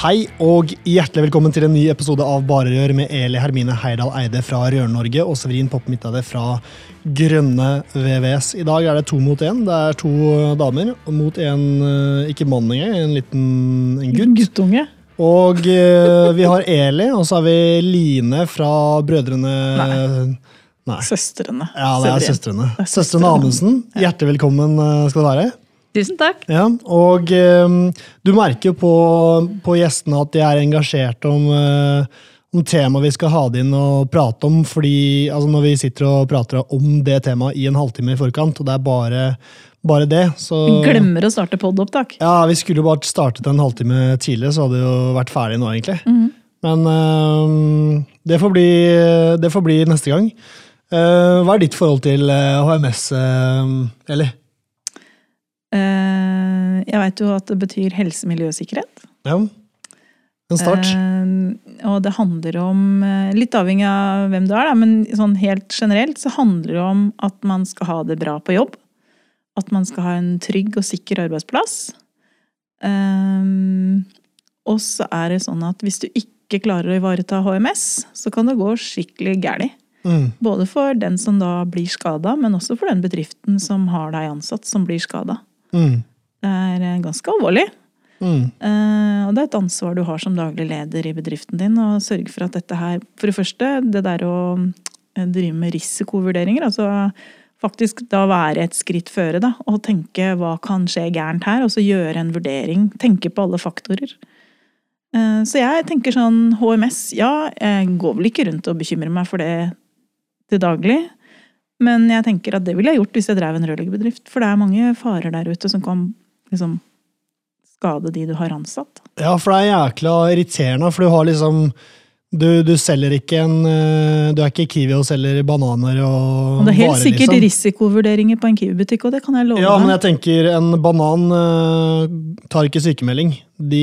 Hei og hjertelig velkommen til en ny episode av Bare Rør med Eli Hermine Heidal Eide fra Rør-Norge og Severin Poppe Midtade fra Grønne VVS. I dag er det to mot én. Det er to damer mot en eh, ikke mann engang, en liten en gutt. Guttunge. Og eh, vi har Eli, og så har vi Line fra Brødrene Nei. Nei. Søstrene. Ja, det er Severin. søstrene. Søstrene. Amundsen, hjertelig velkommen eh, skal du være. Tusen takk. Ja, og eh, du merker på, på gjestene at de er engasjert om, eh, om temaet vi skal ha det inn og prate om. fordi altså, Når vi sitter og prater om det temaet i en halvtime i forkant, og det er bare, bare det, så Glemmer å starte podopptak. Ja, Vi skulle bare startet en halvtime tidligere, så hadde vi jo vært ferdig nå, egentlig. Mhm. Men eh, det, får bli, det får bli neste gang. Eh, hva er ditt forhold til eh, HMS, uh, Eli? Eh, jeg veit jo at det betyr helse, miljø og sikkerhet. Ja. En start. Eh, og det handler om, eh, litt avhengig av hvem du er, da, men sånn helt generelt så handler det om at man skal ha det bra på jobb. At man skal ha en trygg og sikker arbeidsplass. Eh, og så er det sånn at hvis du ikke klarer å ivareta HMS, så kan det gå skikkelig galt. Mm. Både for den som da blir skada, men også for den bedriften som har deg ansatt, som blir skada. Mm. Det er ganske alvorlig. Mm. Eh, og det er et ansvar du har som daglig leder i bedriften din, å sørge for at dette her For det første, det der å eh, drive med risikovurderinger, altså faktisk da være et skritt føre, da, og tenke hva kan skje gærent her, og så gjøre en vurdering. Tenke på alle faktorer. Eh, så jeg tenker sånn HMS, ja, jeg går vel ikke rundt og bekymrer meg for det til daglig. Men jeg tenker at det ville jeg gjort hvis jeg drev en rørleggerbedrift. For det er mange farer der ute som kan liksom skade de du har ansatt. Ja, for det er jækla irriterende, for du har liksom du, du selger ikke en eh, Du er ikke Kiwi og selger bananer og Og det er helt varer, sikkert liksom. risikovurderinger på en Kiwi-butikk, og det kan jeg love Ja, men jeg tenker en banan eh, tar ikke sykemelding. De,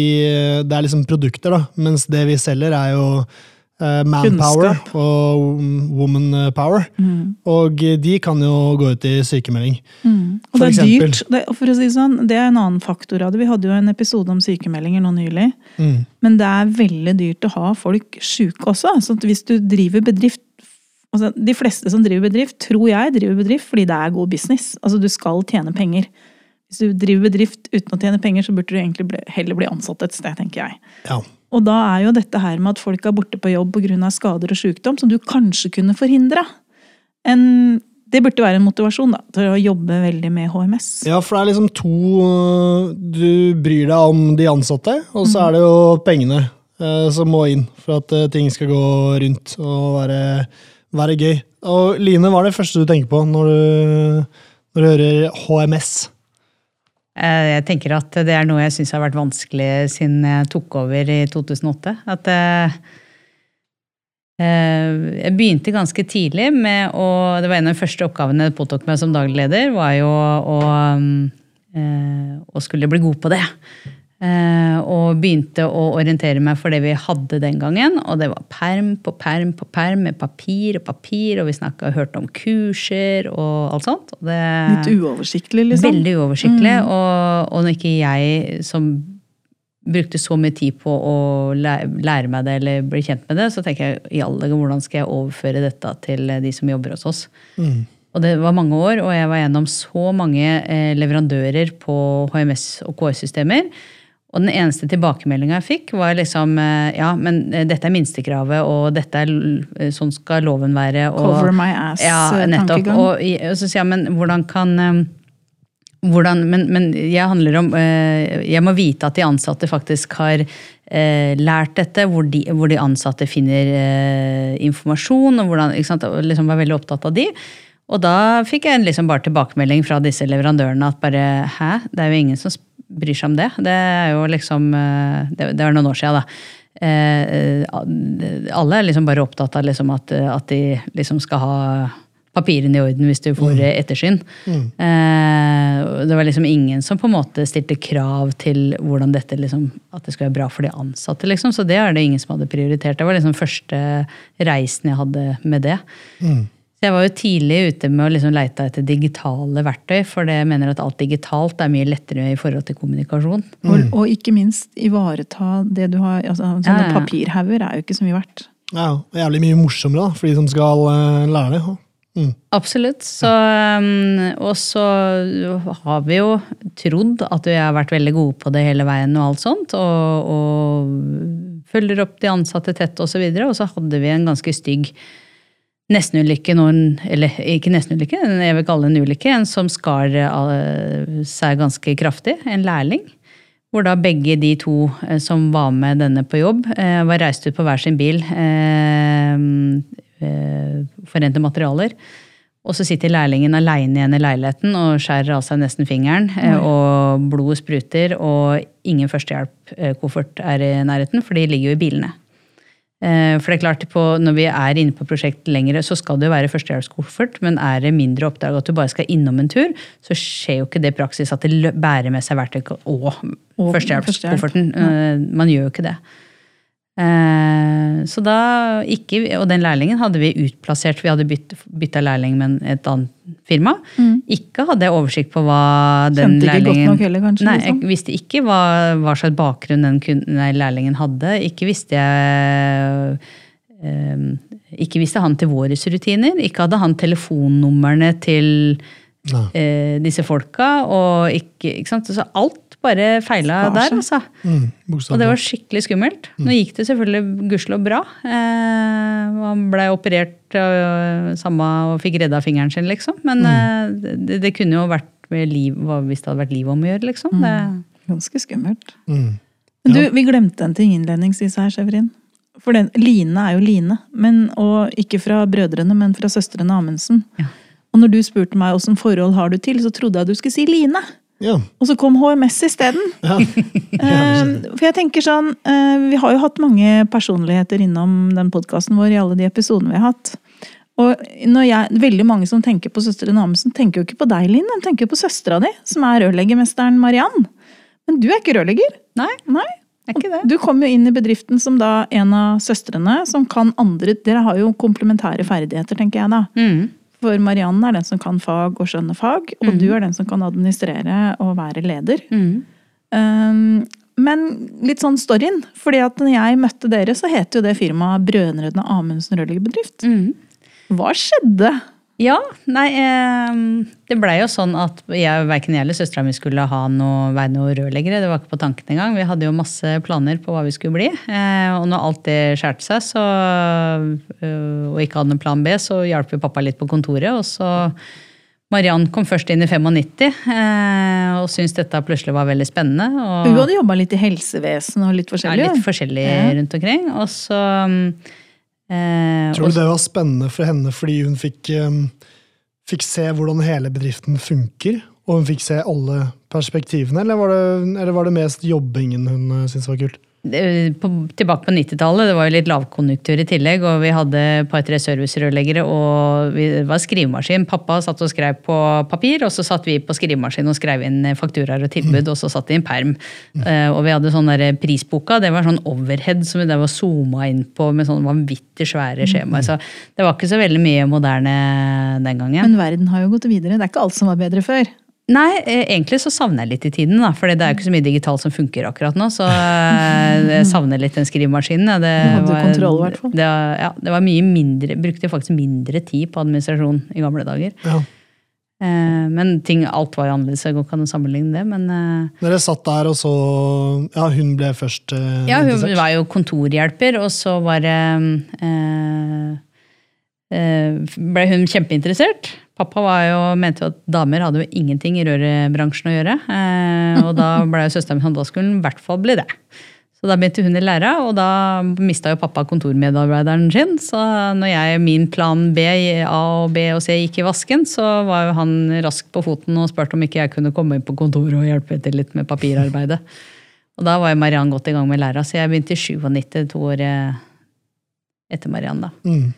det er liksom produkter, da. Mens det vi selger, er jo eh, manpower Kunnskap. og woman power. Mm. Og de kan jo gå ut i sykemelding. Mm. Og det er eksempel. dyrt. Det, for å si sånn, det er en annen faktor av det. Vi hadde jo en episode om sykemeldinger nå nylig. Mm. Men det er veldig dyrt å ha folk sjuke også. Så hvis du driver bedrift altså De fleste som driver bedrift, tror jeg driver bedrift fordi det er god business. Altså du skal tjene penger. Hvis du driver bedrift uten å tjene penger, så burde du egentlig heller bli ansatt et sted, tenker jeg. Ja. Og da er jo dette her med at folk er borte på jobb pga. skader og sykdom, som du kanskje kunne forhindra. Det burde være en motivasjon da, til å jobbe veldig med HMS. Ja, for det er liksom to Du bryr deg om de ansatte, og så er det jo pengene eh, som må inn for at øh, ting skal gå rundt og være, være gøy. Og Line, hva er det første du tenker på når du, når du hører HMS? Eh, Jeg tenker at det er noe jeg syns har vært vanskelig siden jeg tok over i 2008. At eh, eh, jeg begynte ganske tidlig med å Det var en av de første oppgavene jeg påtok meg som daglig leder, var jo å, å, å skulle bli god på det. Eh, og begynte å orientere meg for det vi hadde den gangen. Og det var perm på perm på perm med papir og papir, og vi snakka og hørte om kurser og alt sånt. Og det, Litt uoversiktlig, liksom. Veldig uoversiktlig. Og, og når ikke jeg som brukte så mye tid på å lære meg det eller bli kjent med det, så tenker jeg i alle dager hvordan skal jeg overføre dette til de som jobber hos oss. Og det var mange år, og jeg var gjennom så mange eh, leverandører på HMS- og KS-systemer. Og den eneste tilbakemeldinga jeg fikk, var liksom eh, Ja, men eh, dette er minstekravet, og dette er sånn skal loven være. Og, Cover my ja, nettopp. Og, og så sier jeg, men hvordan kan eh, hvordan, men, men jeg handler om eh, Jeg må vite at de ansatte faktisk har eh, lært dette, hvor de, hvor de ansatte finner eh, informasjon, og hvordan ikke sant, liksom var veldig opptatt av de. Og da fikk jeg liksom bare tilbakemelding fra disse leverandørene at bare hæ, det er jo ingen som bryr seg om det. Det er jo liksom eh, Det, det var noen år siden, da. Eh, alle er liksom bare opptatt av liksom at, at, de liksom skal ha papirene i orden hvis du får mm. ettersyn. Mm. Eh, det var liksom ingen som på en måte stilte krav til hvordan dette liksom, at det skulle være bra for de ansatte. Liksom. Så det er det ingen som hadde prioritert. Det var liksom første reisen jeg hadde med det. Mm. Så jeg var jo tidlig ute med å liksom leite etter digitale verktøy, for jeg mener at alt digitalt er mye lettere i forhold til kommunikasjon. Mm. Og, og, ikke minst ivareta det du har altså, Sånne ja, ja. papirhauger er jo ikke så mye verdt. Ja, og jævlig mye morsommere da, for de som skal uh, lære det. Mm. Absolutt. Så, um, og så har vi jo trodd at vi har vært veldig gode på det hele veien og alt sånt. Og, og følger opp de ansatte tett osv. Og, så videre, og så hadde vi en ganske stygg nestenulykke, eller ikke nestenulykke, jeg vil kalle det en ulykke, en som skar eh, seg ganske kraftig. En lærling. Hvor da begge de to eh, som var med denne på jobb, eh, var reist ut på hver sin bil. Forente materialer. Og så sitter lærlingen aleine igjen i leiligheten og skjærer av seg nesten fingeren. Og blodet spruter, og ingen førstehjelp-koffert er i nærheten, for de ligger jo i bilene. Eh, for det er klart, på, Når vi er inne på prosjekt lengre, så skal det jo være førstehjelpskoffert. Men er det mindre oppdrag at du bare skal innom en tur, så skjer jo ikke det i praksis at det bærer med seg verktøy og, og førstehjelpskofferten. Ja. Eh, man gjør jo ikke det. Eh, så da ikke, Og den lærlingen hadde vi utplassert, vi hadde bytt, bytta lærling med et annet firma. Mm. Ikke hadde jeg oversikt på hva den Kjente ikke godt nok heller, kanskje? Nei, liksom. jeg visste ikke hva, hva slags bakgrunn den nei, lærlingen hadde. Ikke visste jeg um, Ikke visste han til våre rutiner. Ikke hadde han telefonnumrene til uh, disse folka. Og ikke, ikke sant? Så alt bare feila der, altså. Mm, og det var skikkelig skummelt. Mm. Nå gikk det selvfølgelig gudskjelov bra. Eh, han blei operert og, samme, og fikk redda fingeren sin, liksom. Men mm. eh, det, det, kunne jo vært liv, hvis det hadde vært liv om å gjøre, liksom. Det, mm. Ganske skummelt. Mm. Ja. Du, vi glemte en ting innledningsvis her, Severin. For den, Line er jo Line. Men, og ikke fra brødrene, men fra søstrene Amundsen. Ja. Og når du spurte meg åssen forhold har du til, så trodde jeg du skulle si Line. Ja. Og så kom HMS isteden. Ja. uh, for jeg tenker sånn, uh, Vi har jo hatt mange personligheter innom den podkasten vår i alle de episodene vi har hatt. Og når jeg, veldig mange som tenker på søsteren Amundsen, tenker jo ikke på deg, Linn. De tenker på søstera di, som er rørleggermesteren Mariann. Men du er ikke rørlegger. Nei, Nei. Ikke det. Du kom jo inn i bedriften som da en av søstrene som kan andre Dere har jo komplementære ferdigheter, tenker jeg da. Mm. For Marianne er den som kan fag og skjønner fag, og mm. du er den som kan administrere og være leder. Mm. Um, men litt sånn storyen. fordi at når jeg møtte dere, så het jo det firmaet Brødrene Amundsen rørleggerbedrift. Mm. Hva skjedde? Ja, nei eh, Det blei jo sånn at jeg, verken jeg eller søstera mi skulle ha noe, være noe rørleggere. Det var ikke på tanken engang. Vi hadde jo masse planer på hva vi skulle bli. Eh, og når alt det skjærte seg, så, øh, og ikke hadde noen plan B, så hjalp jo pappa litt på kontoret. Og så Mariann kom først inn i 95 eh, og syntes dette plutselig var veldig spennende. Og, Hun hadde jobba litt i helsevesenet og litt forskjellig? Ja, litt forskjellig rundt omkring. Og så Eh, Tror du det var spennende for henne fordi hun fikk, um, fikk, se hvordan hele bedriften funker? Og hun fikk se alle perspektivene, eller var det, eller var det mest jobbingen hun uh, syntes var kult? På, tilbake på 90-tallet. Det var jo litt lavkonjunktur i tillegg. Og vi hadde et par-tre servicerørleggere og vi, det var skrivemaskin. Pappa satt og skrev på papir, og så satt vi på skrivemaskin og skrev inn fakturaer og tilbud, mm. og så satt de i en perm. Mm. Uh, og vi hadde sånn der prisboka. Det var sånn overhead som vi der var zooma inn på med sånn vanvittig svære skjemaer. Så det var ikke så veldig mye moderne den gangen. Men verden har jo gått videre. Det er ikke alt som var bedre før. Nei, eh, egentlig så savner jeg litt i tiden. da, For det er jo ikke så mye digitalt som funker akkurat nå. Så eh, jeg savner litt den skrivemaskinen. Det, du hadde kontroll, i hvert fall. Det, ja, det var mye mindre, brukte faktisk mindre tid på administrasjon i gamle dager. Ja. Eh, men ting, alt var jo annerledes, jeg går ikke an å sammenligne det. men... Dere satt der, og så Ja, hun ble først eh, Ja, hun var jo kontorhjelper, og så var det eh, ble hun kjempeinteressert. Pappa jo, mente jo at damer hadde jo ingenting i rørbransjen å gjøre. Eh, og da ble søsteren min da skulle hun i hvert fall bli det. Så da begynte hun i læra, og da mista jo pappa kontormedarbeideren sin. Så når jeg, min plan B, A og B og C gikk i vasken, så var jo han raskt på foten og spurte om ikke jeg kunne komme inn på kontoret og hjelpe til litt med papirarbeidet. Og da var jo Mariann godt i gang med læra, så jeg begynte i 97, to år eh, etter Mariann, da. Mm.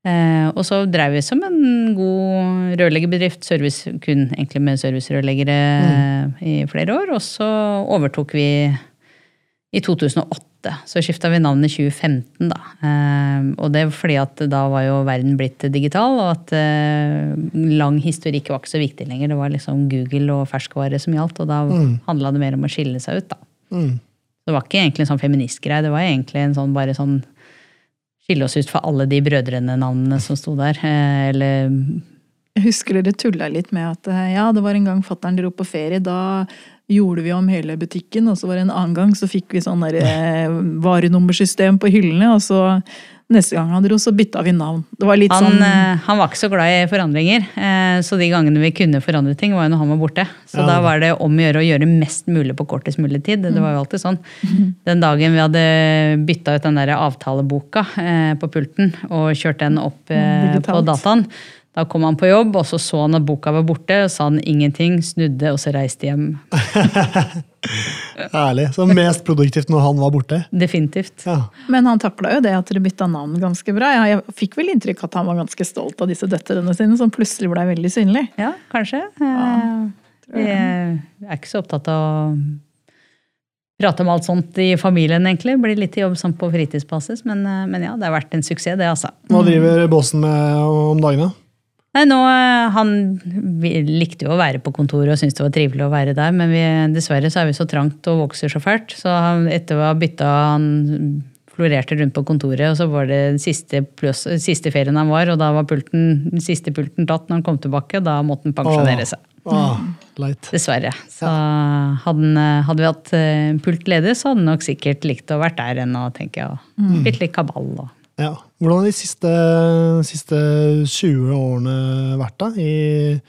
Eh, og så drev vi som en god rørleggerbedrift, service, kun egentlig med servicerørleggere mm. i flere år. Og så overtok vi i 2008. Så skifta vi navn i 2015, da. Eh, og det er fordi at da var jo verden blitt digital, og at eh, lang historikk var ikke så viktig lenger. Det var liksom Google og ferskvare som gjaldt, og da Mm. handla det mer om å skille seg ut, da. Mm. Det var ikke egentlig en sånn feministgreie, det var egentlig en sånn bare sånn skille oss ut for alle de brødrene-navnene som sto der. Eh, Eller Jeg husker dere tulla litt med at eh, ja, det var en gang fattern dro på ferie. Da gjorde vi om hele butikken, og så var det en annen gang så fikk vi sånn der, eh, varenummersystem på hyllene. Og så neste gang han dro, så bytta vi navn. Det var litt han, sånn eh, han var ikke så glad i forandringer, eh, så de gangene vi kunne forandre ting, var jo når han var borte. Så Ja. da var det om å gjøre å gjøre mest mulig på kortest mulig tid. Det var jo alltid sånn. Den dagen vi hadde bytta ut den der avtaleboka eh, på pulten og kjørt den opp Digitalt. på dataen, da kom han på jobb, og så så han at boka var borte, og sa han ingenting, snudde, og så reiste hjem. Herlig. Så mest produktivt når han var borte. Definitivt. Ja. Men han takla jo det at dere bytta navn ganske bra. Jeg, jeg fikk vel inntrykk at han var ganske stolt av disse døtrene sine, som plutselig blei veldig synlige. Ja, kanskje. Ja, jeg. jeg er ikke så opptatt av å prate om alt sånt i familien, egentlig. Blir litt jobb sånn på fritidsbasis, men, eh, men ja, det har vært en suksess, det, altså. Hva driver bossen med om dagene? Nei, nå, eh, Han likte jo å være på kontoret og syntes det var trivelig å være der, men vi, dessverre så er vi så trangt og vokser så fælt. Så han, etter å ha bytta Han florerte rundt på kontoret, og så var det den siste, plus, siste ferien han var, og da var pulten, den siste pulten tatt når han kom tilbake, og da måtte han pensjonere seg. Åh, leit. Dessverre. Så hadde, eh, hadde vi hatt eh, pult ledig, så hadde han nok sikkert likt å vært der ennå, tenker jeg. og blitt litt kabal og Ja. Hvordan har de siste, siste 20 årene vært, da? I,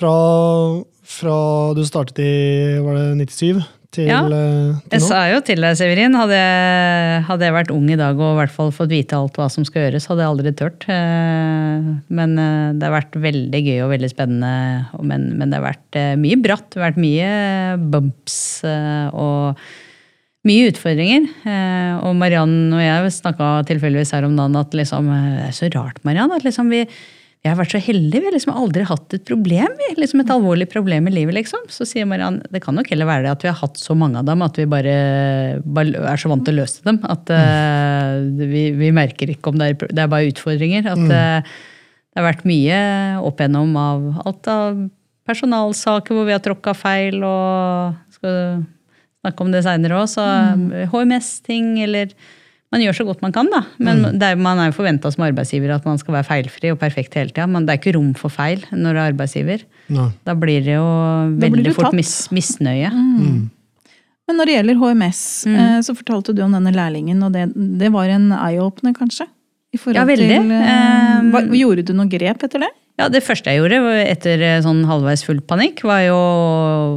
fra, fra du startet i var det 97 til, Ja. eh, Jeg til nå? sa jo til deg, Severin, hadde jeg, hadde jeg vært ung i dag og i hvert fall fått vite alt hva som skal gjøres, hadde jeg aldri tørt. Eh, Men eh, det har vært veldig gøy og veldig spennende. Men, men det har vært mye bratt, vært mye bumps og mye utfordringer. Eh, Og Mariann og jeg snakka tilfeldigvis her om dagen at liksom, eh, det er så rart, Mariann, at liksom vi vi har vært så heldige. Vi har liksom aldri hatt et problem. liksom Et alvorlig problem i livet, liksom. Så sier Mariann det kan nok heller være det at vi har hatt så mange av dem at vi bare, bare er så vant til å løse dem. At uh, vi, vi merker ikke om det er, det er bare utfordringer. At uh, det har vært mye opp igjennom av alt av personalsaker hvor vi har tråkka feil og skal snakke om det seinere òg. Så HMS-ting eller man gjør så godt man kan, da. Men det er, man er jo forventa som arbeidsgiver at man skal være feilfri og perfekt hele tida. Men det er ikke rom for feil når du er arbeidsgiver. Nei. Da blir det jo veldig det fort mis, misnøye. Men når det gjelder HMS, Mm. eh, så fortalte du om denne lærlingen, og det, det var en eye-opener, kanskje? I Ja, veldig. Til, eh, Um, hva, gjorde du noen grep etter det? Ja, Det første jeg gjorde etter eh, sånn halvveis full panikk, var jo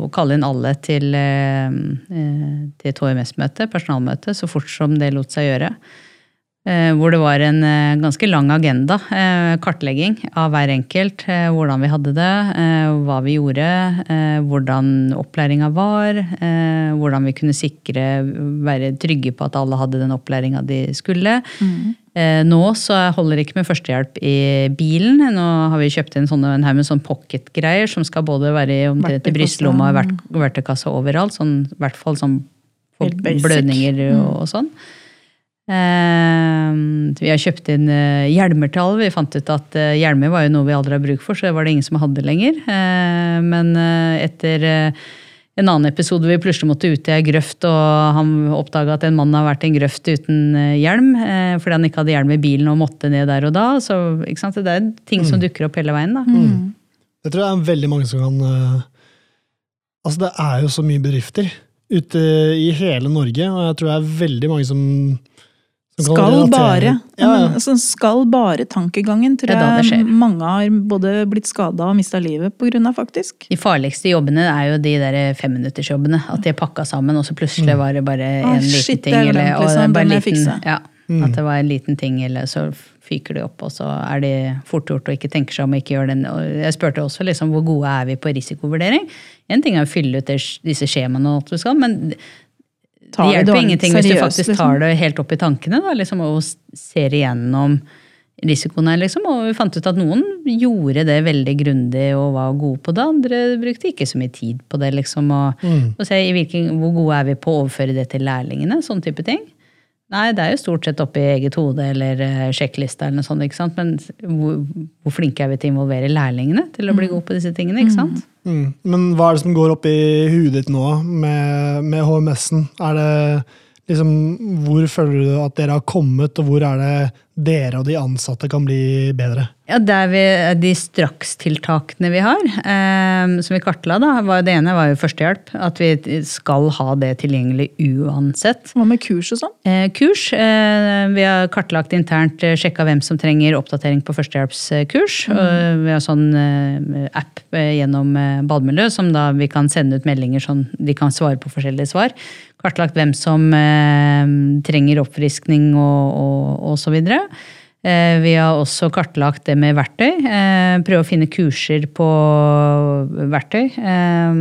å kalle inn alle til, eh, eh, til et HMS-møte, personalmøte, så fort som det lot seg gjøre. Eh, Hvor det var en eh, ganske lang agenda. eh, Kartlegging av hver enkelt. Hvordan vi hadde det, hva vi gjorde, hvordan opplæringa var. Hvordan vi kunne sikre, være trygge på at alle hadde den opplæringa de skulle. Mm. Nå så holder det ikke med førstehjelp i bilen. Nå har vi kjøpt inn sånne, en haug med sånn pocket-greier som skal både være i omtrent i brystlomma og verktøykassa overalt. Sånn, I hvert fall sånn for blødninger og, og sånn. Eh, vi har kjøpt inn eh, hjelmer til alle. Vi fant ut at eh, hjelmer var jo noe vi aldri har bruk for, så det var det ingen som hadde lenger. Eh, men eh, etter eh, en annen episode vi plutselig måtte ut i ei grøft, og han oppdaga at en mann har vært i en grøft uten eh, hjelm eh, fordi han ikke hadde hjelm i bilen og måtte ned der og da. Så ikke sant? det er ting som dukker opp hele veien. da. Det tror jeg er veldig mange som kan Altså, det er jo så mye bedrifter ute i hele Norge, og jeg tror det er veldig mange som, Skal bare. Ja, Ja, sånn skal bare-tankegangen tror Det det jeg mange har både blitt skada og mista livet av, faktisk. De farligste jobbene er jo de der femminuttersjobbene. At de er pakka sammen, og så plutselig var det bare Ah, en liten shit, ting. det er eller, og liksom. det liten, ja, At det var en liten ting, eller så fyker de opp, og så er de fort gjort og ikke tenker seg om og ikke gjør den. Og jeg spurte også liksom, hvor gode er vi på risikovurdering. En ting er å fylle ut disse skjemaene, og alt du skal, men det Tar det hjelper det ingenting hvis du faktisk liksom. tar det helt opp i tankene da, liksom, og ser igjennom risikoen her. Liksom. Og vi fant ut at noen gjorde det veldig grundig og var gode på det. Andre brukte ikke så mye tid på det. Liksom, og, og se i hvilken, hvor gode er vi på å overføre det til lærlingene. sånn type ting. Nei, det er jo stort sett oppi eget hode eller eh, sjekklista eller noe sånt. ikke sant? Men hvor, hvor flinke er vi til å involvere lærlingene til å bli gode på disse tingene? ikke sant? Mm. Men hva er det som går opp i huet ditt nå med, med HMS-en? Er det liksom Hvor føler du at dere har kommet, og hvor er det dere og de ansatte kan bli bedre? Ja, der vi, De strakstiltakene vi har, eh, som vi kartla, da, var det ene var jo førstehjelp. At vi skal ha det tilgjengelig uansett. Hva med kurs og sånn? Eh, kurs. Eh, vi har kartlagt internt, eh, sjekka hvem som trenger oppdatering på førstehjelpskurs. Og vi har sånn eh, app eh, gjennom eh, Bademiljø som da vi kan sende ut meldinger sånn de kan svare på forskjellige svar. Kartlagt hvem som eh, trenger oppfriskning og, og, og så videre. Eh, Vi har også kartlagt det med verktøy. Eh, Prøve å finne kurser på verktøy. Eh,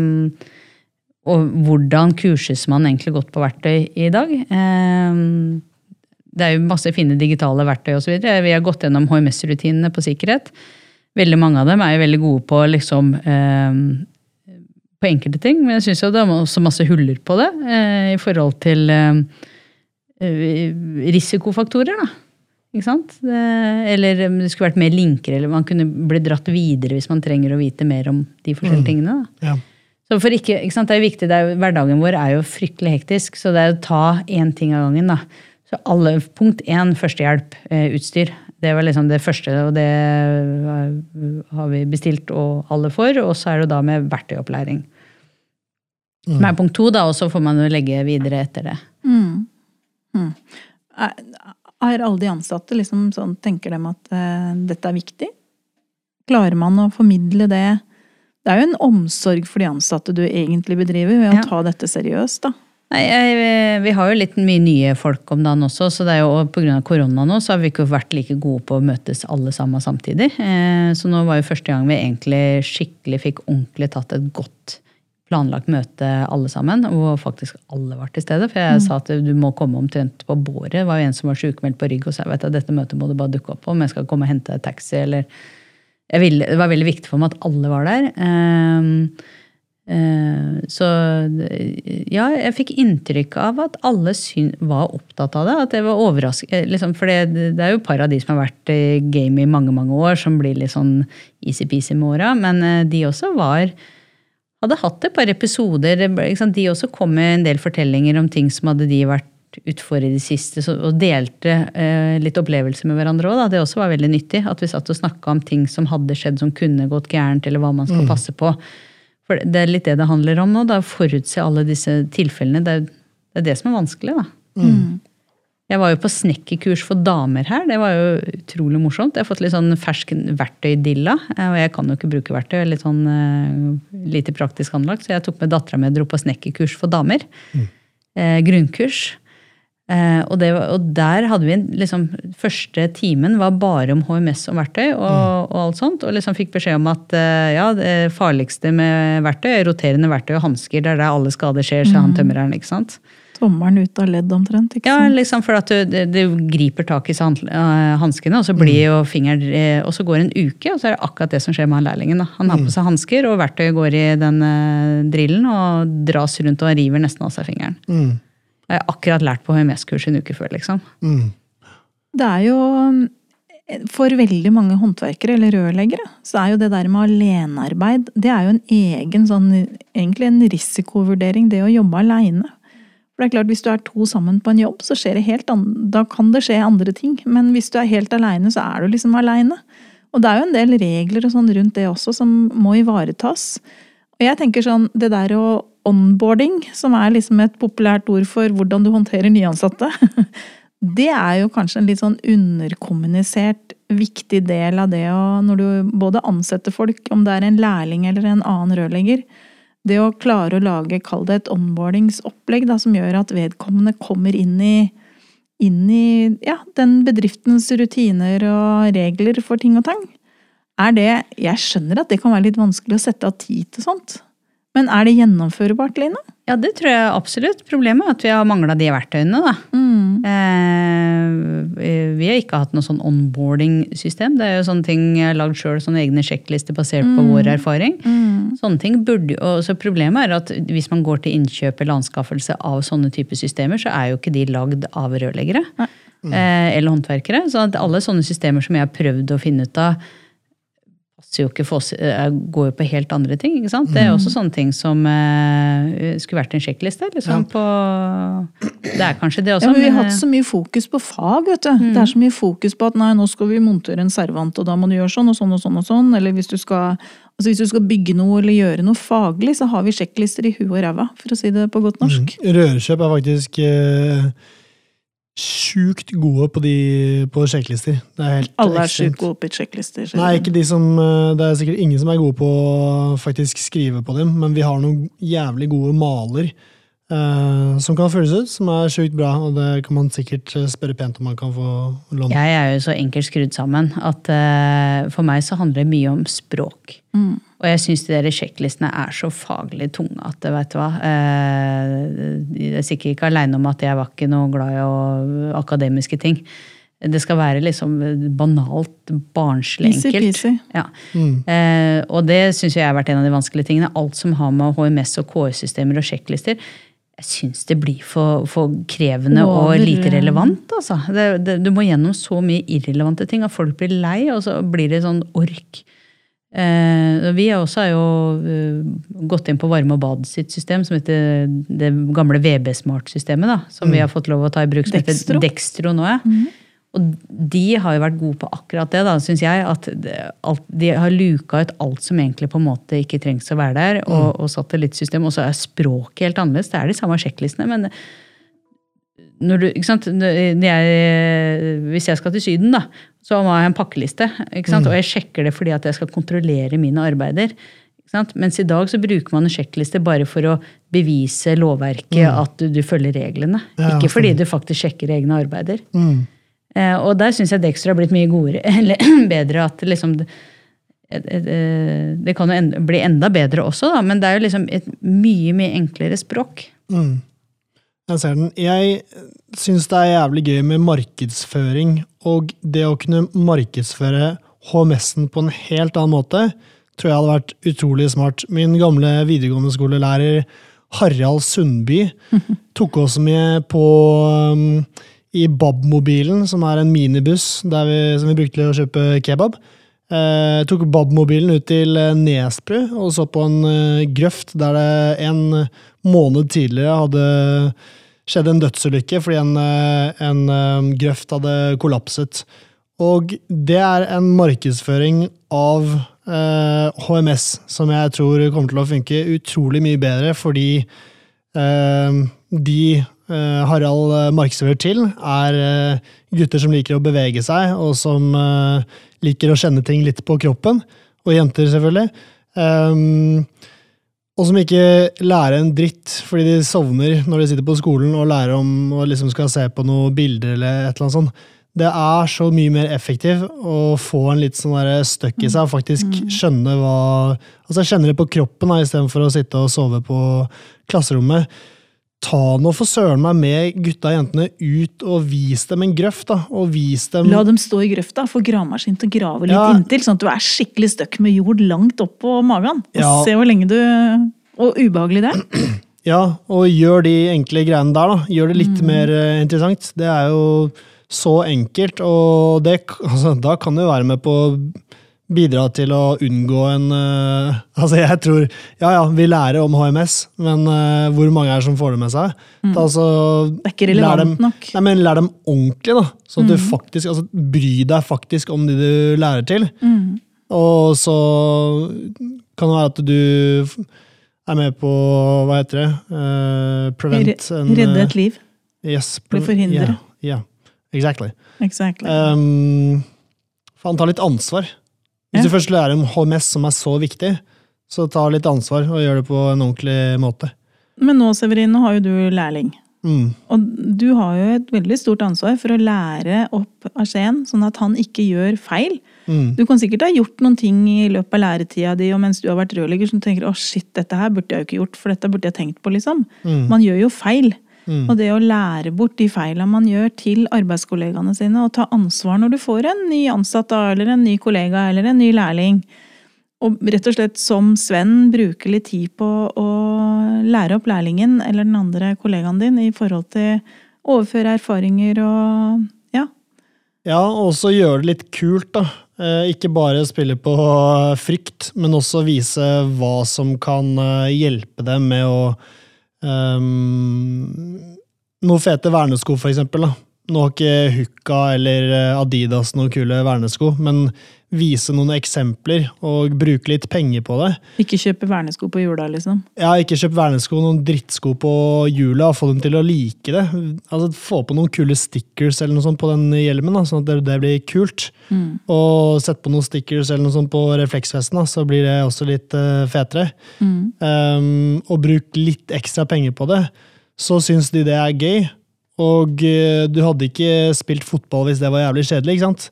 Og hvordan kurses man egentlig godt på verktøy i dag? Det er jo masse fine digitale verktøy osv. Vi har gått gjennom HMS-rutinene på sikkerhet. Veldig mange av dem er jo veldig gode på liksom på enkelte ting, men jeg syns det er også masse huller på det i forhold til risikofaktorer, da. Ikke sant? Eller det skulle vært mer linker, eller man kunne bli dratt videre hvis man trenger å vite mer om de forskjellige tingene. Da. Ja. Så for ikke, ikke sant? Det er viktig, det er Hverdagen vår er jo fryktelig hektisk, så det er å ta én ting av gangen. da. Så alle, Punkt én førstehjelp-utstyr. Det var liksom det første, og det uh, har vi bestilt og alle for. Og så er det da med verktøyopplæring. Som er punkt to, da, og så får man jo legge videre etter det. Mm. Mm. Er, alle de ansatte liksom sånn, tenker dem at eh, dette er viktig? Klarer man å formidle det? Det er jo en omsorg for de ansatte du egentlig bedriver, ved å Ja. ta dette seriøst, da. Nei, jeg, Vi har jo litt mye nye folk om dagen også, så det er jo pga. korona nå så har vi ikke vært like gode på å møtes alle sammen samtidig. Eh, Så nå var jo første gang vi egentlig skikkelig fikk ordentlig tatt et godt planlagt møte alle sammen, hvor faktisk alle var til stede. For jeg sa at du må komme omtrent på båret. Det var jo en som var sykemeldt på rygg og sa at dette møtet må du bare dukke opp på om jeg skal komme og hente taxi eller ville, Det var veldig viktig for meg at alle var der. Eh, Eh, Så ja, jeg fikk inntrykk av at alle syn, var opptatt av det. At det var overraskende. Liksom, for det, det er jo et par av de som har vært i game i mange mange år, som blir litt sånn easy-peasy med åra. Men eh, de også var Hadde hatt et par episoder. Ikke sant? De også kom med en del fortellinger om ting som hadde de vært utfor i det siste, så, og delte eh, litt opplevelser med hverandre òg. Det også var veldig nyttig. At vi satt og snakka om ting som hadde skjedd som kunne gått gærent, eller hva man skal passe på. For det er litt det det handler om nå. da, forutse alle disse tilfellene. Det er, det er det som er vanskelig. da. Jeg var jo på snekkerkurs for damer her. Det var jo utrolig morsomt. Jeg har fått litt sånn fersk verktøydilla. eh, Og jeg kan jo ikke bruke verktøy. Jeg er litt sånn uh, lite praktisk anlagt. Så jeg tok med dattera mi og dro på snekkerkurs for damer. Eh, grunnkurs. Eh, og, det, og der hadde vi liksom, Første timen var bare om HMS og verktøy. Og, og alt sånt, og liksom fikk beskjed om at eh, ja, det farligste med verktøy er roterende verktøy og hansker. Det er der alle skader skjer, sa han tømreren. ikke sant? Tommelen ut av ledd omtrent. ikke sant? Ja, liksom for at du, du, griper tak i eh, hanskene, og så blir jo fingeren eh, Og så går en uke, og så er det akkurat det som skjer med han lærlingen. Da. Han har på seg hansker, og verktøyet går i den eh, drillen og dras rundt og river nesten av seg fingeren. Mm. Jeg har akkurat lært på HMS-kurs en uke før, liksom. Mm. Det er jo For veldig mange håndverkere eller rørleggere, så er jo det der med alenearbeid Det er jo en egen sånn Egentlig en risikovurdering, det å jobbe aleine. For det er klart, hvis du er to sammen på en jobb, så skjer det helt da kan det skje andre ting. Men hvis du er helt aleine, så er du liksom aleine. Og det er jo en del regler og sånn rundt det også som må ivaretas. Og jeg tenker sånn, det der å onboarding, som er liksom et populært ord for hvordan du håndterer nyansatte, det er jo kanskje en litt sånn underkommunisert viktig del av det å Når du både ansetter folk, om det er en lærling eller en annen rørlegger, det å klare å lage, kall det et onboardingsopplegg da, som gjør at vedkommende kommer inn i, inn i ja, den bedriftens rutiner og regler for ting og tang. Er det Jeg skjønner at det kan være litt vanskelig å sette av tid til sånt. Men er det gjennomførbart, Lina? Ja, det tror jeg absolutt. Problemet er at vi har mangla de verktøyene. da. Mm. Eh, vi har ikke hatt noe sånn onboarding-system. Det er jo sånne ting jeg har lagd sjøl, sånne egne sjekklister basert på vår erfaring. Mm. Sånne ting burde, og så Problemet er at hvis man går til innkjøp eller anskaffelse av sånne typer systemer, så er jo ikke de lagd av rørleggere eh, eller håndverkere. Så alle sånne systemer som jeg har prøvd å finne ut av, passer jo ikke for oss, eh, går jo på helt andre ting. ikke sant? Det er også sånne ting som eh, skulle vært en sjekkliste. liksom på, Det er kanskje det også. Ja, men Vi har hatt så mye fokus på fag. vet du. Det er så mye fokus på at nei, nå skal vi montere en servant, og da må du gjøre sånn og sånn og sånn. og sånn. Eller hvis du skal, altså hvis du skal bygge noe eller gjøre noe faglig, så har vi sjekklister i huet og ræva, for å si det på godt norsk. Mm. Rørkjøp er faktisk eh, sjukt gode på, de, på sjekklister. Det er helt Alle er sjukt gode på sjekklister. Nei, ikke de som eh, Det er sikkert ingen som er gode på å faktisk skrive på dem, men vi har noen jævlig gode maler eh, som kan føles ut, som er sjukt bra, og det kan man sikkert eh, spørre pent om man kan få låne. Jeg er jo så enkelt skrudd sammen at eh, for meg så handler det mye om språk. Mm. Og jeg syns de der sjekklistene er så faglig tunge at vet du hva eh, Jeg er sikkert ikke aleine om at jeg var ikke noe glad i akademiske ting. Det skal være liksom banalt, barnslig Easy easy. Ja. Mm. Eh, og det syns jeg har vært en av de vanskelige tingene. Alt som har med HMS og KS-systemer og sjekklister. Jeg syns det blir for, for krevende Over, og lite relevant. Altså. Det, det, du må gjennom så mye irrelevante ting at folk blir lei, og så blir det sånn ork. Eh, vi har også har jo eh, gått inn på varme og bad sitt system, som heter det gamle VB-smart-systemet. da, Som vi har fått lov å ta i bruk, som Dextro. heter Dextro nå. ja. Og de har jo vært gode på akkurat det, da, syns jeg. At alt, de har luka ut alt som egentlig på en måte ikke trengs å være der, og, og satellittsystem. Og så er språket helt annerledes. Det er de samme sjekklistene, men du, jeg, hvis jeg skal til Syden, da, så må jeg ha en pakkeliste. Sant? Og jeg sjekker det fordi at jeg skal kontrollere mine arbeider. Mens i dag så bruker man en sjekkliste bare for å bevise lovverket, at du, du følger reglene. Ja, ikke fordi du faktisk sjekker egne arbeider. Mm. Eh, og der syns jeg Dexter har blitt mye godere, eller bedre. at liksom det, eh, det kan jo en, bli enda bedre også, da, men det er jo liksom et mye mye enklere språk. Mm. Jeg ser den. Jeg syns det er jævlig gøy med markedsføring, og det å kunne markedsføre HMS-en på en helt annen måte, tror jeg hadde vært utrolig smart. Min gamle videregående skolelærer Harald Sundby tok oss med på um, i Bab-mobilen, som er en minibuss der vi, som vi brukte til å kjøpe kebab. Eh, tok Bab-mobilen ut til eh, Nesbru og så på en eh, grøft der det en måned tidligere hadde skjedd en dødsulykke fordi en, eh, en eh, grøft hadde kollapset. Og det er en markedsføring av eh, HMS som jeg tror kommer til å funke utrolig mye bedre, fordi eh, de eh, Harald eh, markedsfører til, er eh, gutter som liker å bevege seg, og som eh, liker å kjenne ting litt på kroppen. Og jenter, selvfølgelig. Um, og som ikke lærer en dritt fordi de sovner når de sitter på skolen og lærer om og liksom skal se på noen bilder eller et eller annet sånt. Det er så mye mer effektivt å få en litt sånn støkk i seg og faktisk skjønne hva Altså kjenne det på kroppen istedenfor å sitte og sove på klasserommet. Ta nå for søren meg med gutta og jentene ut og vis dem en grøft, da. Og vis dem La dem stå i grøfta, få gravemaskin til å grave litt Ja. inntil, sånn at du er skikkelig støkk med jord langt opp på magen. Og Ja. se hvor lenge du Og ubehagelig det er. Ja, og gjør de enkle greiene der, da. Gjør det litt mer eh, interessant. Det er jo så enkelt, og det, altså, da kan du være med på bidra til å unngå en uh, Altså, jeg tror Ja ja, vi lærer om HMS, men uh, hvor mange er det som får det med seg? Da, altså, Det er ikke lær relevant dem, nok. Nei, men Lær dem ordentlig, da. Så mm. du faktisk altså, Bry deg faktisk om de du lærer til. Mm. Og så kan det være at du er med på Hva heter det? Uh, prevent en, Redde et liv. Yes, Bli forhindre. Ja, yeah, Exactly. Exactly. Um, faen, ta litt ansvar. Hvis du først lærer om HMS, som er så viktig, så ta litt ansvar og gjør det på en ordentlig måte. Men nå, Severin, nå har jo du lærling. Mm. Og du har jo et veldig stort ansvar for å lære opp Arsen, sånn at han ikke gjør feil. Mm. Du kan sikkert ha gjort noen ting i løpet av læretida di, og mens du har vært rørlegger, som tenker å shit, dette her burde jeg jo ikke gjort, for dette burde jeg tenkt på, liksom. Mm. Man gjør jo feil. Mm. Og det å lære bort de feilene man gjør til arbeidskollegaene sine, og ta ansvar når du får en ny ansatt eller en ny kollega eller en ny lærling. Og rett og slett som Sven bruke litt tid på å lære opp lærlingen eller den andre kollegaen din i forhold til å overføre erfaringer og ja. Ja, og også gjøre det litt kult, da. Eh, ikke bare spille på frykt, men også vise hva som kan eh, hjelpe dem med å um, Noe fete vernesko, for eksempel. Da. Nå har ikke Hukka eller eh, Adidas noen kule vernesko, men vise noen eksempler og bruke litt penger på det. Ikke kjøpe vernesko på jula, liksom. Ja, ikke kjøpe vernesko, noen drittsko på jula, og få dem til å like det. Altså, Få på noen kule stickers eller noe sånt på den hjelmen, da, sånn at det, blir kult. Mm. Og sett på noen stickers eller noe sånt på refleksvesten, da, så blir det også litt uh, fetere. Mm. Um, og bruk litt ekstra penger på det, så syns de det er gøy. Og eh, du hadde ikke spilt fotball hvis det var jævlig kjedelig, ikke sant?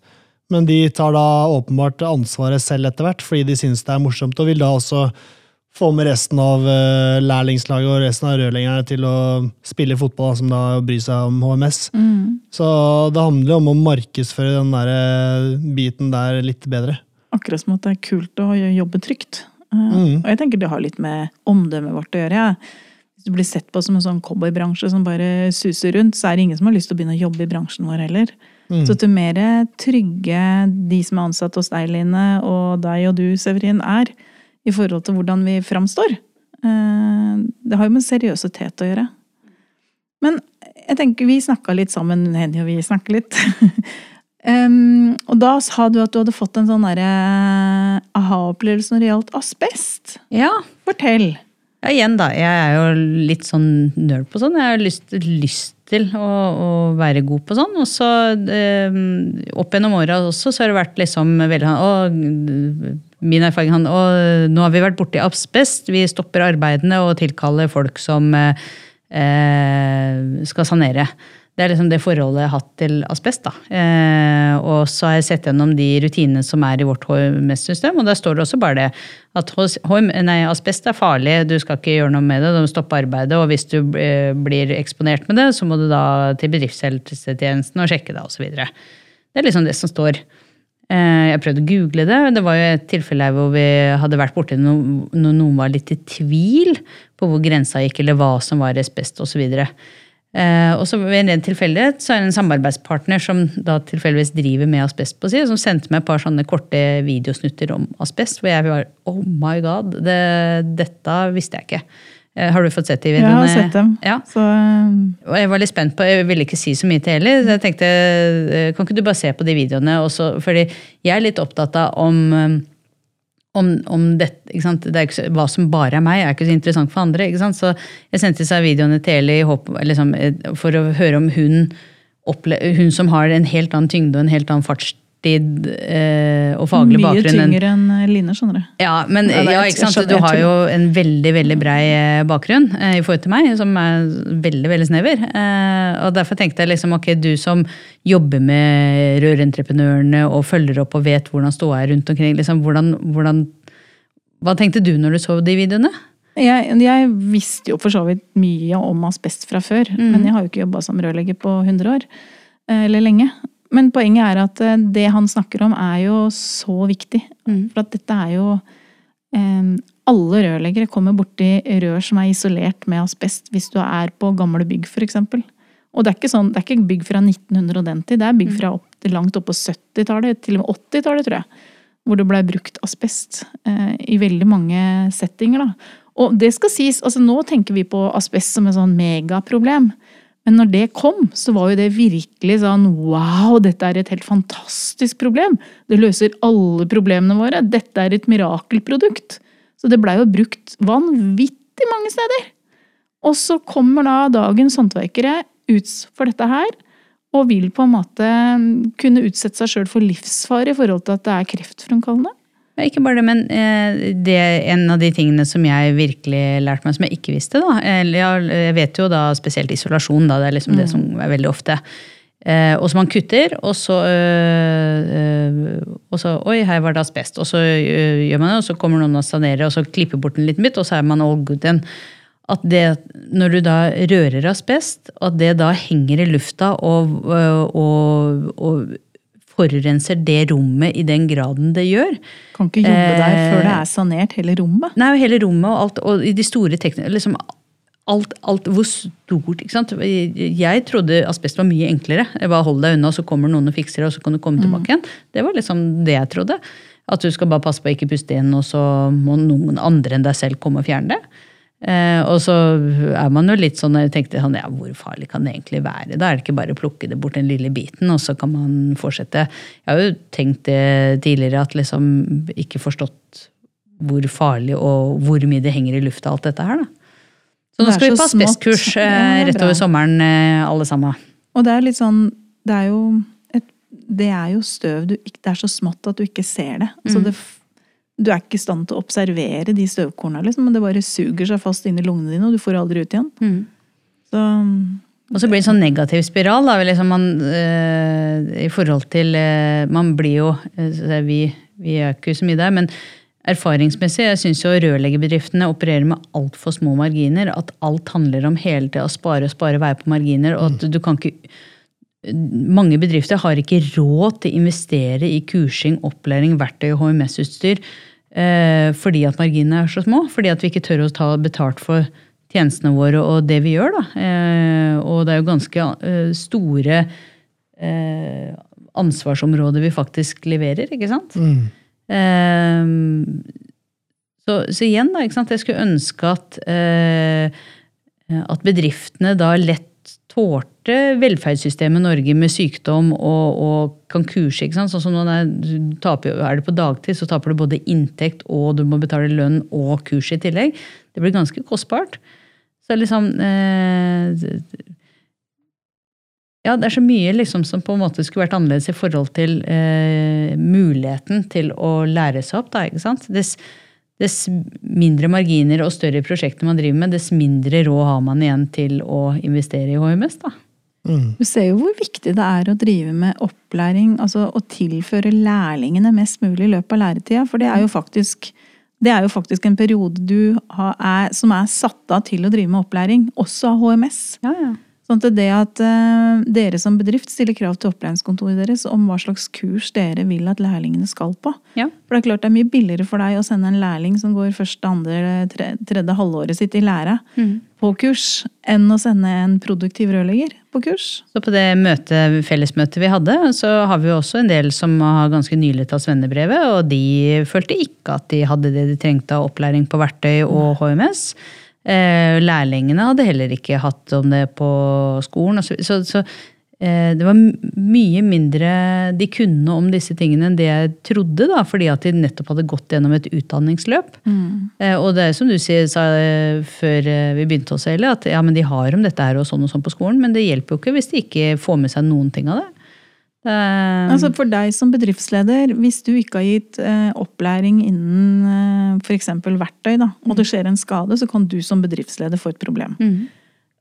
Men de tar da åpenbart ansvaret selv etter hvert, fordi de syns det er morsomt, og vil da også få med resten av eh, lærlingslaget og resten av rørleggerne til å spille fotball, som da bryr seg om HMS. Mm. Så det handler jo om å markedsføre den der eh, biten der litt bedre. Akkurat som at det er kult å jobbe trygt. Eh, Mm. Og jeg tenker det har litt med omdømmet vårt å gjøre. Ja. Hvis du blir sett på som en sånn cowboybransje som bare suser rundt, så er det ingen som har lyst til å begynne å jobbe i bransjen vår heller. Mm. Så til mer trygge de som er ansatt hos deg, Line, og deg og du, Severin, er i forhold til hvordan vi framstår. Eh, Det har jo med seriøsitet å gjøre. Men jeg tenker vi snakka litt sammen, Henny og vi snakker litt. um, og da sa du at du hadde fått en sånn derre aha-opplevelse når det gjaldt asbest. Ja. Fortell. Ja, igjen da, jeg er jo litt sånn nerd på sånn. Jeg har lyst, lyst til å, å være god på sånn. Og så eh, opp gjennom åra også, så har det vært liksom veldig å, Min erfaring han, å, nå har vi vært borti asbest, vi stopper arbeidene og tilkaller folk som eh, eh, skal sanere. Det er liksom det forholdet jeg har hatt til asbest. da. Eh, og så har jeg sett gjennom de rutinene som er i vårt HMS-system, og der står det også bare det at nei, asbest er farlig, du skal ikke gjøre noe med det, du må stoppe arbeidet, og hvis du eh, blir eksponert med det, så må du da til bedriftshelsetjenesten og sjekke det, osv. Det er liksom det som står. Eh, Jeg prøvde å google det. Det var jo et tilfelle her hvor vi hadde vært borti når noen var litt i tvil på hvor grensa gikk, eller hva som var asbest osv. Eh, og så ved en ren tilfeldighet så er det en samarbeidspartner som da tilfeldigvis driver med asbest på si, som sendte meg et par sånne korte videosnutter om asbest, hvor jeg var oh my god, det, dette visste jeg ikke. Eh, har du fått sett de videoene? Jeg har sett dem. Ja. Så Og jeg var litt spent på, jeg ville ikke si så mye til heller. Så jeg tenkte, eh, kan ikke du bare se på de videoene? Også, fordi jeg er litt opptatt av om, eh, om, om dette? Det er ikke så, hva som bare er meg, er ikke så interessant for andre. Så jeg sendte seg videoene til Eli liksom, eh, for å høre om hun, opple hun som har en helt annen tyngde og en helt annen fartstid eh, og faglig mye bakgrunn enn tyngre enn eh, Line, skjønner du. ja, men Ja, ja, ikke sant? Du har jo en veldig veldig brei eh, bakgrunn eh, i forhold til meg, som er veldig veldig snever. Eh, Og Derfor tenkte jeg liksom, ok, du som jobber med rørentreprenørene og følger opp og vet hvordan ståa er rundt omkring, liksom, hvordan, hvordan, hva tenkte du når du så de videoene? Jeg, jeg visste jo for så vidt mye om asbest fra før, men jeg har jo ikke jobba som rørlegger på 100 år. eh, Eller lenge. Men poenget er at eh, det han snakker om, er jo så viktig. For at dette er jo eh, Alle rørleggere kommer borti rør som er isolert med asbest hvis du er på gamle bygg, f.eks. Og det er, ikke sånn, det er ikke bygg fra 1900 og den tid, det er bygg fra opp langt opp på 70-tallet, til og med 80-tallet, tror jeg. Hvor det blei brukt asbest eh, i veldig mange settinger. da. Og det skal sies, altså nå tenker vi på asbest som et sånn megaproblem. Men når det kom, så var jo det virkelig sånn wow, dette er et helt fantastisk problem. Det løser alle problemene våre. Dette er et mirakelprodukt. Så det blei jo brukt vanvittig mange steder. Og så kommer da dagens håndverkere ut for dette her, Og vil på en måte kunne utsette seg sjøl for livsfare i forhold til at det er kreftfremkallende. Ikke bare det, men eh, det er en av de tingene som jeg virkelig lærte meg, som jeg ikke visste. da. Jeg vet jo da spesielt isolasjon, da. Det er liksom det som er veldig ofte. Eh, og så man kutter, og så, øh, øh, og så Oi, her var det asbest. Og så øh, gjør man det, og så kommer noen og sanerer, og så klipper bort en liten bit, og så er man all good igjen. At det, når du da rører asbest, at det da henger i lufta og, og, og forurenser det rommet i den graden det gjør. Kan ikke jobbe der Eh, før det er sanert, hele rommet. Nei, hele rommet og alt, og i de store tekniske liksom alt, alt, Hvor stort, ikke sant. Jeg trodde asbest var mye enklere. Jeg bare Hold deg unna, så kommer noen og fikser det, og så kan du komme tilbake igjen. Det var liksom det jeg trodde. At du skal bare passe på å ikke puste inn, og så må noen andre enn deg selv komme og fjerne det. Eh, og så er man jo litt sånn, jeg tenkte sånn, ja, hvor farlig kan det egentlig være? Da er det ikke bare å plukke det bort den lille biten, og så kan man fortsette. Jeg har jo tenkt det tidligere, at liksom ikke forstått hvor farlig og hvor mye det henger i lufta, alt dette her. da. Så nå skal vi på asbestkurs eh, rett over sommeren, eh, alle sammen. Og det er litt sånn Det er jo, et, det er jo støv du ikke Det er så smått at du ikke ser det. Så det du er ikke i stand til å observere de støvkorna, liksom, men det bare suger seg fast inn i lungene dine, og du får det aldri ut igjen. Så Og så blir det en sånn negativ spiral. Da, liksom man, øh, I forhold til øh, Man blir jo øh, vi, vi er ikke så mye der, men erfaringsmessig jeg syns jo rørleggerbedriftene opererer med altfor små marginer. At alt handler om hele tida å spare og spare, være på marginer. og at du kan ikke mange bedrifter har ikke råd til å investere i kursing, opplæring, verktøy og HMS-utstyr eh, fordi at marginene er så små. Fordi at vi ikke tør å ta betalt for tjenestene våre og det vi gjør. Da. Eh, og det er jo ganske eh, store eh, ansvarsområder vi faktisk leverer, ikke sant? Eh, så, så igjen, da, ikke sant? jeg skulle ønske at, eh, at bedriftene da lett tålte velferdssystemet Norge med sykdom og, og kan kurse. ikke sant? Sånn som når du taper, er det på dagtid, så taper du både inntekt og du må betale lønn og kurs i tillegg. Det blir ganske kostbart. Så liksom eh, Ja, det er så mye liksom som på en måte skulle vært annerledes i forhold til eh, muligheten til å lære seg opp. da, ikke sant? Dess, dess mindre marginer og større prosjekter man driver med, dess mindre råd har man igjen til å investere i HMS. da. Du ser jo hvor viktig det er å drive med opplæring, altså å tilføre lærlingene mest mulig i løpet av læretida. For det er jo faktisk, det er jo faktisk en periode du har, er, som er satt av til å drive med opplæring, også av HMS. Ja, ja. Sånn at det at eh, dere som bedrift stiller krav til opplæringskontoret deres om hva slags kurs dere vil at lærlingene skal på. Ja. For det er klart det er mye billigere for deg å sende en lærling som går første, andre, tre, tredje halvåret sitt i læra på kurs, enn å sende en produktiv rørlegger på kurs. Så på det møte, fellesmøtet vi hadde, så har vi jo også en del som har ganske nylig tatt svennebrevet, og de følte ikke at de hadde det de trengte av opplæring på verktøy og HMS. Eh, Lærlingene hadde heller ikke hatt om det på skolen. Så, så, så eh, det var mye mindre de kunne om disse tingene enn det jeg trodde, da, fordi at de nettopp hadde gått gjennom et utdanningsløp. Eh, Og det er som du sier, sa før vi begynte å seile, at ja, men de har om dette her og sånn og sånn på skolen, men det hjelper jo ikke hvis de ikke får med seg noen ting av det. Det Altså For deg som bedriftsleder, hvis du ikke har gitt eh, opplæring innen eh, f.eks. verktøy, da, og det skjer en skade, så kan du som bedriftsleder få et problem.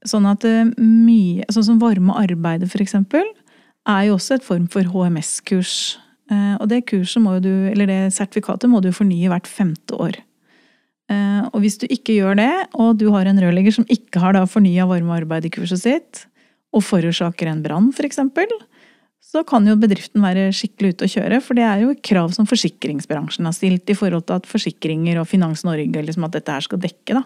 Sånn at eh, mye, sånn som varme arbeidet f.eks., er jo også et form for HMS-kurs. Eh, og det kurset må du, eller det sertifikatet må du fornye hvert femte år. Eh, og hvis du ikke gjør det, og du har en rørlegger som ikke har da fornya varme arbeid i kurset sitt, og forårsaker en brann f.eks., så kan jo bedriften være skikkelig ute å kjøre. For det er jo et krav som forsikringsbransjen har stilt i forhold til at forsikringer og Finans Norge liksom at dette her skal dekke. da.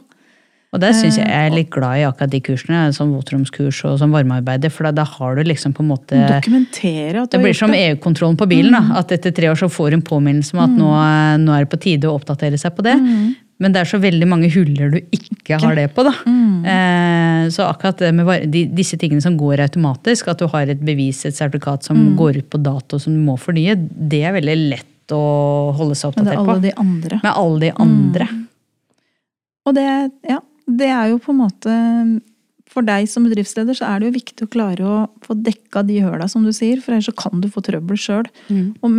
Og der syns jeg jeg er litt glad i akkurat de kursene, som votromskurs og som varmearbeider, for da, har du liksom på en måte Dokumentere at du Det blir som. EU-kontrollen på bilen. da, At etter tre år så får du en påminnelse om at nå, nå er det på tide å oppdatere seg på det. Men det er så veldig mange huller du ikke har det på. da. Eh, så akkurat det med de, disse tingene som går automatisk, at du har et bevis, et sertifikat som går ut på dato som du må fornye, det er veldig lett å holde seg oppdatert på. Med alle de andre. Med alle de andre. Og det, ja, det er jo på en måte for deg som bedriftsleder så er det jo viktig å klare å få dekka de høla, som du sier, for ellers så kan du få trøbbel sjøl. Mm. Og,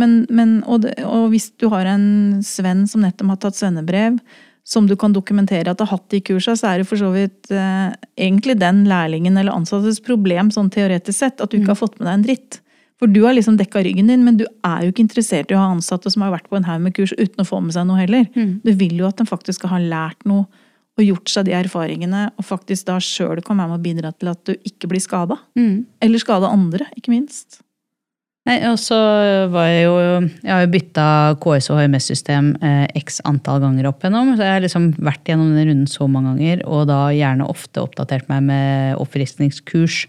og, og hvis du har en svenn som nettopp har tatt svennebrev, som du kan dokumentere at har hatt de kursa, så er det for så vidt eh, egentlig den lærlingen eller ansattes problem, sånn teoretisk sett, at du ikke har fått med deg en dritt. For du har liksom dekka ryggen din, men du er jo ikke interessert i å ha ansatte som har vært på en haug med kurs uten å få med seg noe heller. Du vil jo at de faktisk skal ha lært noe og gjort seg de erfaringene, og faktisk da sjøl kan være med å bidra til at du ikke blir skada. Eller skada andre, ikke minst. Nei, og så var jeg jo Jeg har jo bytta KS og HMS-system eh, x antall ganger opp gjennom. Så jeg har liksom vært gjennom den runden så mange ganger, og da gjerne ofte oppdatert meg med oppfriskningskurs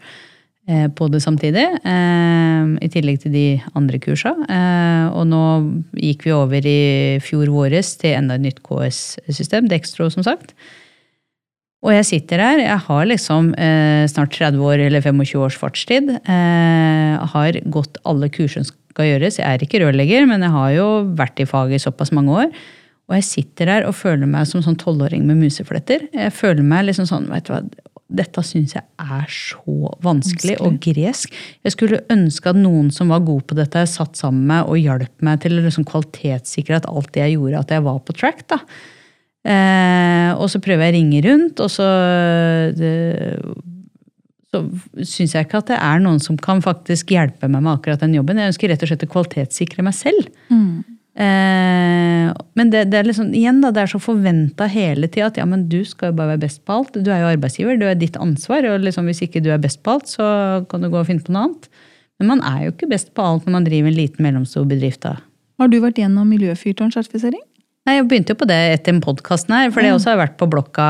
eh, på det samtidig. Eh, I tillegg til de andre kursa. Og nå gikk vi over i fjor våres til enda et nytt KS-system, Dextro som sagt. Og jeg sitter her, jeg har liksom eh, snart 30 år eller 25 års fartstid. Eh, har gått alle kurs som skal gjøres. Jeg er ikke rørlegger, men jeg har jo vært i faget i såpass mange år. Og jeg sitter her og føler meg som sånn tolvåring med musefletter. Jeg føler meg liksom sånn, vet du hva, dette syns jeg er så vanskelig og gresk. Jeg skulle ønske at noen som var god på dette, satt sammen med og hjalp meg til å liksom kvalitetssikre at alt det jeg gjorde, at jeg var på track. da. Eh, og så prøver jeg å ringe rundt, og så det, så syns jeg ikke at det er noen som kan faktisk hjelpe meg med akkurat den jobben. Jeg ønsker rett og slett å kvalitetssikre meg selv. Eh, men det, det er liksom, igjen da, det er så forventa hele tida at ja, men du skal jo bare være best på alt. Du er jo arbeidsgiver, du er ditt ansvar. og liksom, Hvis ikke du er best på alt, så kan du gå og finne på noe annet. Men man er jo ikke best på alt når man driver en liten, mellomstor bedrift. da. Har du vært gjennom miljøfyrtårnsertifisering? Nei, Jeg begynte jo på det etter podkasten her, for det også har vært på blokka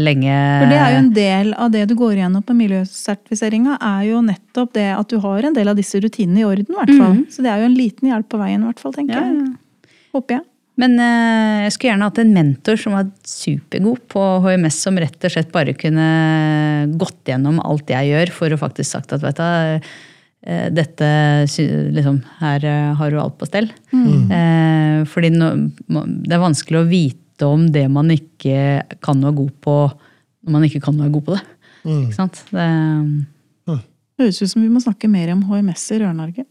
lenge. For det er jo en del av det du går igjennom på miljøsertifiseringa, er jo nettopp det at du har en del av disse rutinene i orden, i hvert fall. Så det er jo en liten hjelp på veien, i hvert fall, tenker Ja, ja. jeg. Håper jeg. Men eh, jeg skulle gjerne hatt en mentor som var supergod på HMS, som rett og slett bare kunne gått gjennom alt jeg gjør, for å faktisk sagt at vet du, dette liksom, Her eh, har du alt på stell. Mm. fordi nå, det er vanskelig å vite om det man ikke kan er god på, når man ikke kan er god på det. Ikke sant? Det, Høres ut som vi må snakke mer om HMS i Rør-Norge.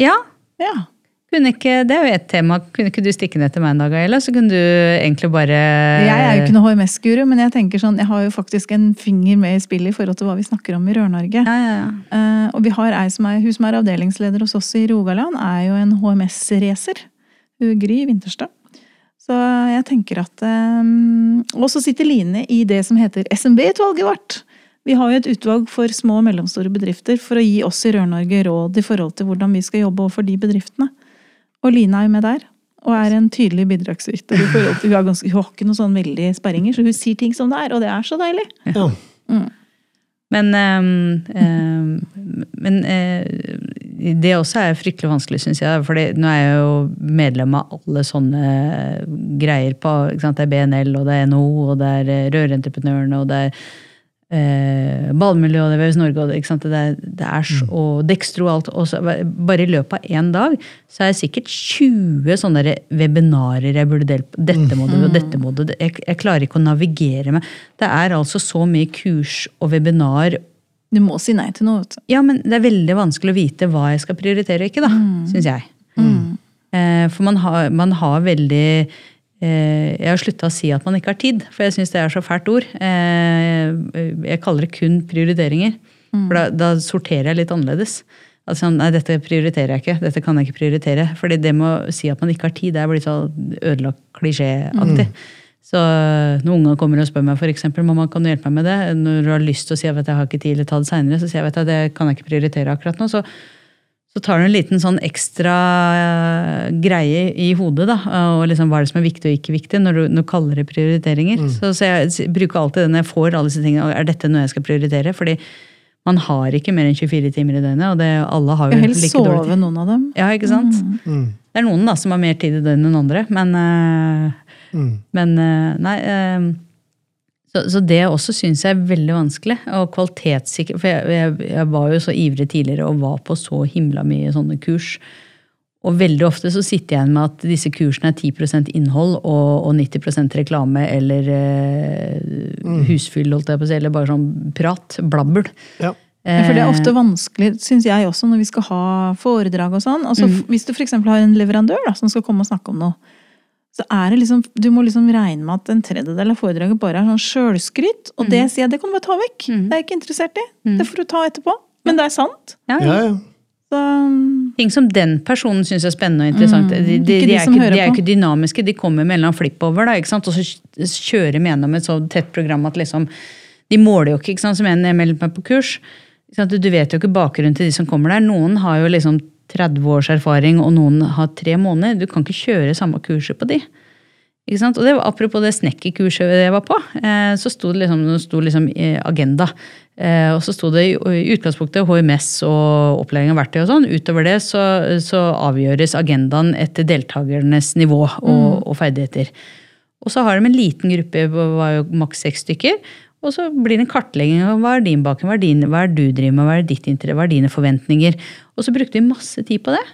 ja, Ja. Kunne ikke, det er jo et tema. Kunne ikke du stikke ned til meg en dag, Ayla? Så kunne du egentlig bare Jeg er jo ikke noe HMS-guru, men jeg tenker sånn, jeg har jo faktisk en finger med i spillet i forhold til hva vi snakker om i Rør-Norge. Ja, ja, ja. uh, og vi har ei som er, hun som er avdelingsleder hos oss i Rogaland, er jo en HMS-racer. Hun Gry Winterstad. Så jeg tenker at um, Og så sitter Line i det som heter SMB-utvalget vårt. Vi har jo et utvalg for små og mellomstore bedrifter for å gi oss i Rør-Norge råd i forhold til hvordan vi skal jobbe overfor de bedriftene. Og Line er jo med der. Og er en tydelig bidragsyter. hun, ganske, hun har ikke noen sånn veldig sperringer, så hun sier ting som det er, og det er så deilig. Ja. Men, ehm, ehm, men eh, det også er fryktelig vanskelig, syns jeg. For nå er jeg jo medlem av alle sånne greier på ikke sant? Det er BNL, og det er NHO, og det er eh, Rørentreprenørene, og det er eh, Ballmiljø og det er Norge, og det, ikke sant? det er, det er så, og Dextro og alt. Og så, bare i løpet av én dag så er det sikkert 20 sånne webinarer jeg burde delt på. Dette må du, og dette må du. Jeg, jeg klarer ikke å navigere meg. Det er altså så mye kurs og webinar Du må si nei til noe, ja, men det er veldig vanskelig å vite hva jeg skal prioritere og ikke, da, syns jeg. Eh, for man har, man har veldig Jeg har slutta å si at man ikke har tid, for jeg syns det er så fælt ord. Eh, jeg kaller det kun prioriteringer. For da, da sorterer jeg litt annerledes. Altså, nei, dette prioriterer jeg ikke. Dette kan jeg ikke prioritere. Fordi det med å si at man ikke har tid, det er blitt så ødelagt klisjéaktig. Så når unger kommer og spør meg for eksempel, mamma, kan du hjelpe meg med det? Når du har lyst til å si at jeg har ikke tid eller ta det senere, så sier jeg du, det kan jeg ikke prioritere akkurat nå. Så, så tar du en liten sånn ekstra eh, greie i hodet, da. Og liksom hva er det som er viktig og ikke viktig, når du, når du kaller det prioriteringer. Så, så jeg bruker alltid det når jeg får alle disse tingene. Er dette noe jeg skal prioritere? Fordi man har ikke mer enn 24 timer i døgnet, og det, alle har jo like dårlig tid. helst sove noen av dem. Ja, ikke sant? Mm. Det er noen da som har mer tid i døgnet enn andre, men, eh, Mm. men eh, nei eh, så, så det også syns jeg er veldig vanskelig. Og kvalitetssikker For jeg, jeg, jeg var jo så ivrig tidligere og var på så himla mye sånne kurs. Og veldig ofte så sitter jeg igjen med at disse kursene er 10 innhold og, og 90% reklame eller eh, husfyll, holdt jeg på å si, eller bare sånn prat. Blabbel. Ja. Ja, For det er ofte Eh, vanskelig, syns jeg også, når vi skal ha foredrag og sånn. Altså, Mm. Hvis du f.eks. har en leverandør da, som skal komme og snakke om noe, så er det liksom Du må liksom regne med at en tredjedel av foredraget bare er sånn sjølskryt. Og det sier jeg, det kan du bare ta vekk. Mm. Det er jeg ikke interessert i. Mm. Det får du ta etterpå. Men det er sant. ja, Ja, ja. Så Ting som den personen syns er spennende og interessant. Mm, de, de, de, de er ikke, de er ikke dynamiske, de kommer med en eller annen flipp over. Da. Og så kjører de gjennom et så tett program at liksom De måler jo ikke, ikke sant, som en jeg meldte meg på kurs. Ikke sant? Du vet jo ikke bakgrunnen til de som kommer der. Noen har jo liksom 30 års erfaring, og noen har tre måneder. Du kan ikke kjøre samme kurset på de. Ikke sant? Og det var, Apropos det snekkerkurset jeg var på, eh, så sto det liksom, det sto liksom agenda. Eh, og så sto det i, i utgangspunktet HMS og opplæring av verktøy og sånn. Utover det så, så avgjøres agendaen etter deltakernes nivå og, og ferdigheter. Og så har de en liten gruppe, var jo maks seks stykker. Og så blir det en kartlegging av hva er din bakgrunn, hva er, din, hva er du driver med, hva er ditt interesse, hva er dine forventninger. Og så brukte vi masse tid på det.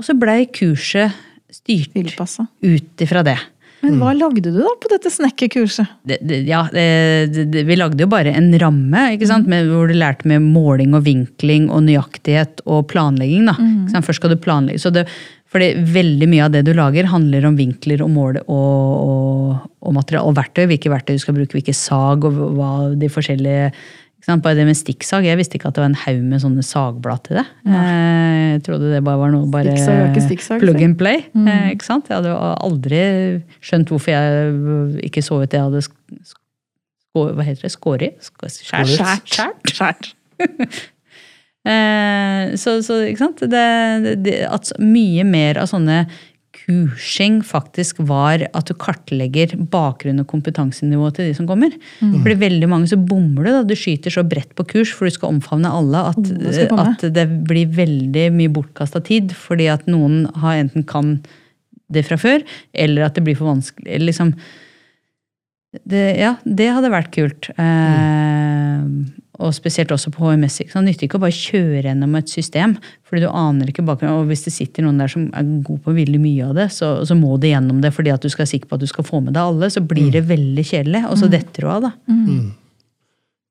Og så blei kurset styrt tilpassa. ut ifra det. Men hva lagde du da på dette snekkerkurset? det, det, ja, det, vi lagde jo bare en ramme ikke sant? Med, hvor du lærte med måling og vinkling og nøyaktighet og planlegging. Da. Mm. Først skal du planlegge. Så det, fordi veldig mye av det du lager, handler om vinkler og mål og, og, og material, og verktøy. Hvilke verktøy du skal bruke, hvilke sag og hva de forskjellige? Bare det med stikksag. Jeg visste ikke at det var en haug med sånne sagblad til det. Ja. Jeg trodde det bare var noe bare Stikksag plug and play. Mm. Ikke sant? Jeg hadde aldri skjønt hvorfor jeg ikke så ut jeg hadde sk- hva heter det? Skåret? Skåret? Skjært? Skåret. Skjært? Eh, så, så ikke sant? Det, det, at mye mer av sånne kursing faktisk var at du kartlegger bakgrunn og kompetansenivået til de som kommer. Fordi veldig mange så bommer du. da, Du skyter så bredt på kurs for du skal omfavne alle at, Alle skal at det blir veldig mye bortkasta tid. Fordi at noen har enten kan det fra før, eller at det blir for vanskelig. Liksom, det, ja, det hadde vært kult. Eh, og spesielt også på HMS. Ikke sant? Det nytter ikke å bare kjøre gjennom et system, fordi du aner ikke bakgrunnen. Og hvis det sitter noen der som er god på veldig mye av det, så, så må du gjennom det fordi at du skal være sikker på at du skal få med deg alle. Så blir det veldig kjedelig, og så detter du av, da.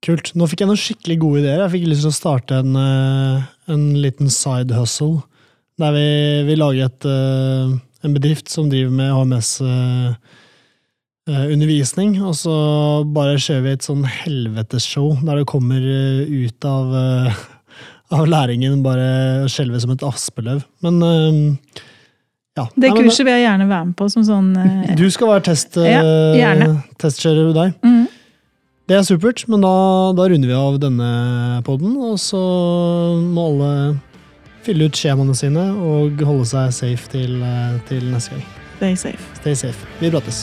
Kult. Nå fikk jeg noen skikkelig gode ideer. Jeg fikk lyst til å starte en, eh, en liten side hustle. Der vi, vi lager et, eh, en bedrift som driver med HMS-undervisning. Og så bare kjører vi et sånn helvetesshow der det kommer eh, ut av, eh, av læringen bare skjelver som et aspeløv. Men eh, ja. Det kurset vil jeg gjerne være med på som sånn eh, Du skal være test, Ja, eh, testkjører deg. mm. Det er supert, men da, da runder vi av denne poden, og så må alle fylle ut skjemaene sine og holde seg safe til, eh, til neste gang. Stay safe. Stay safe. Vi prates.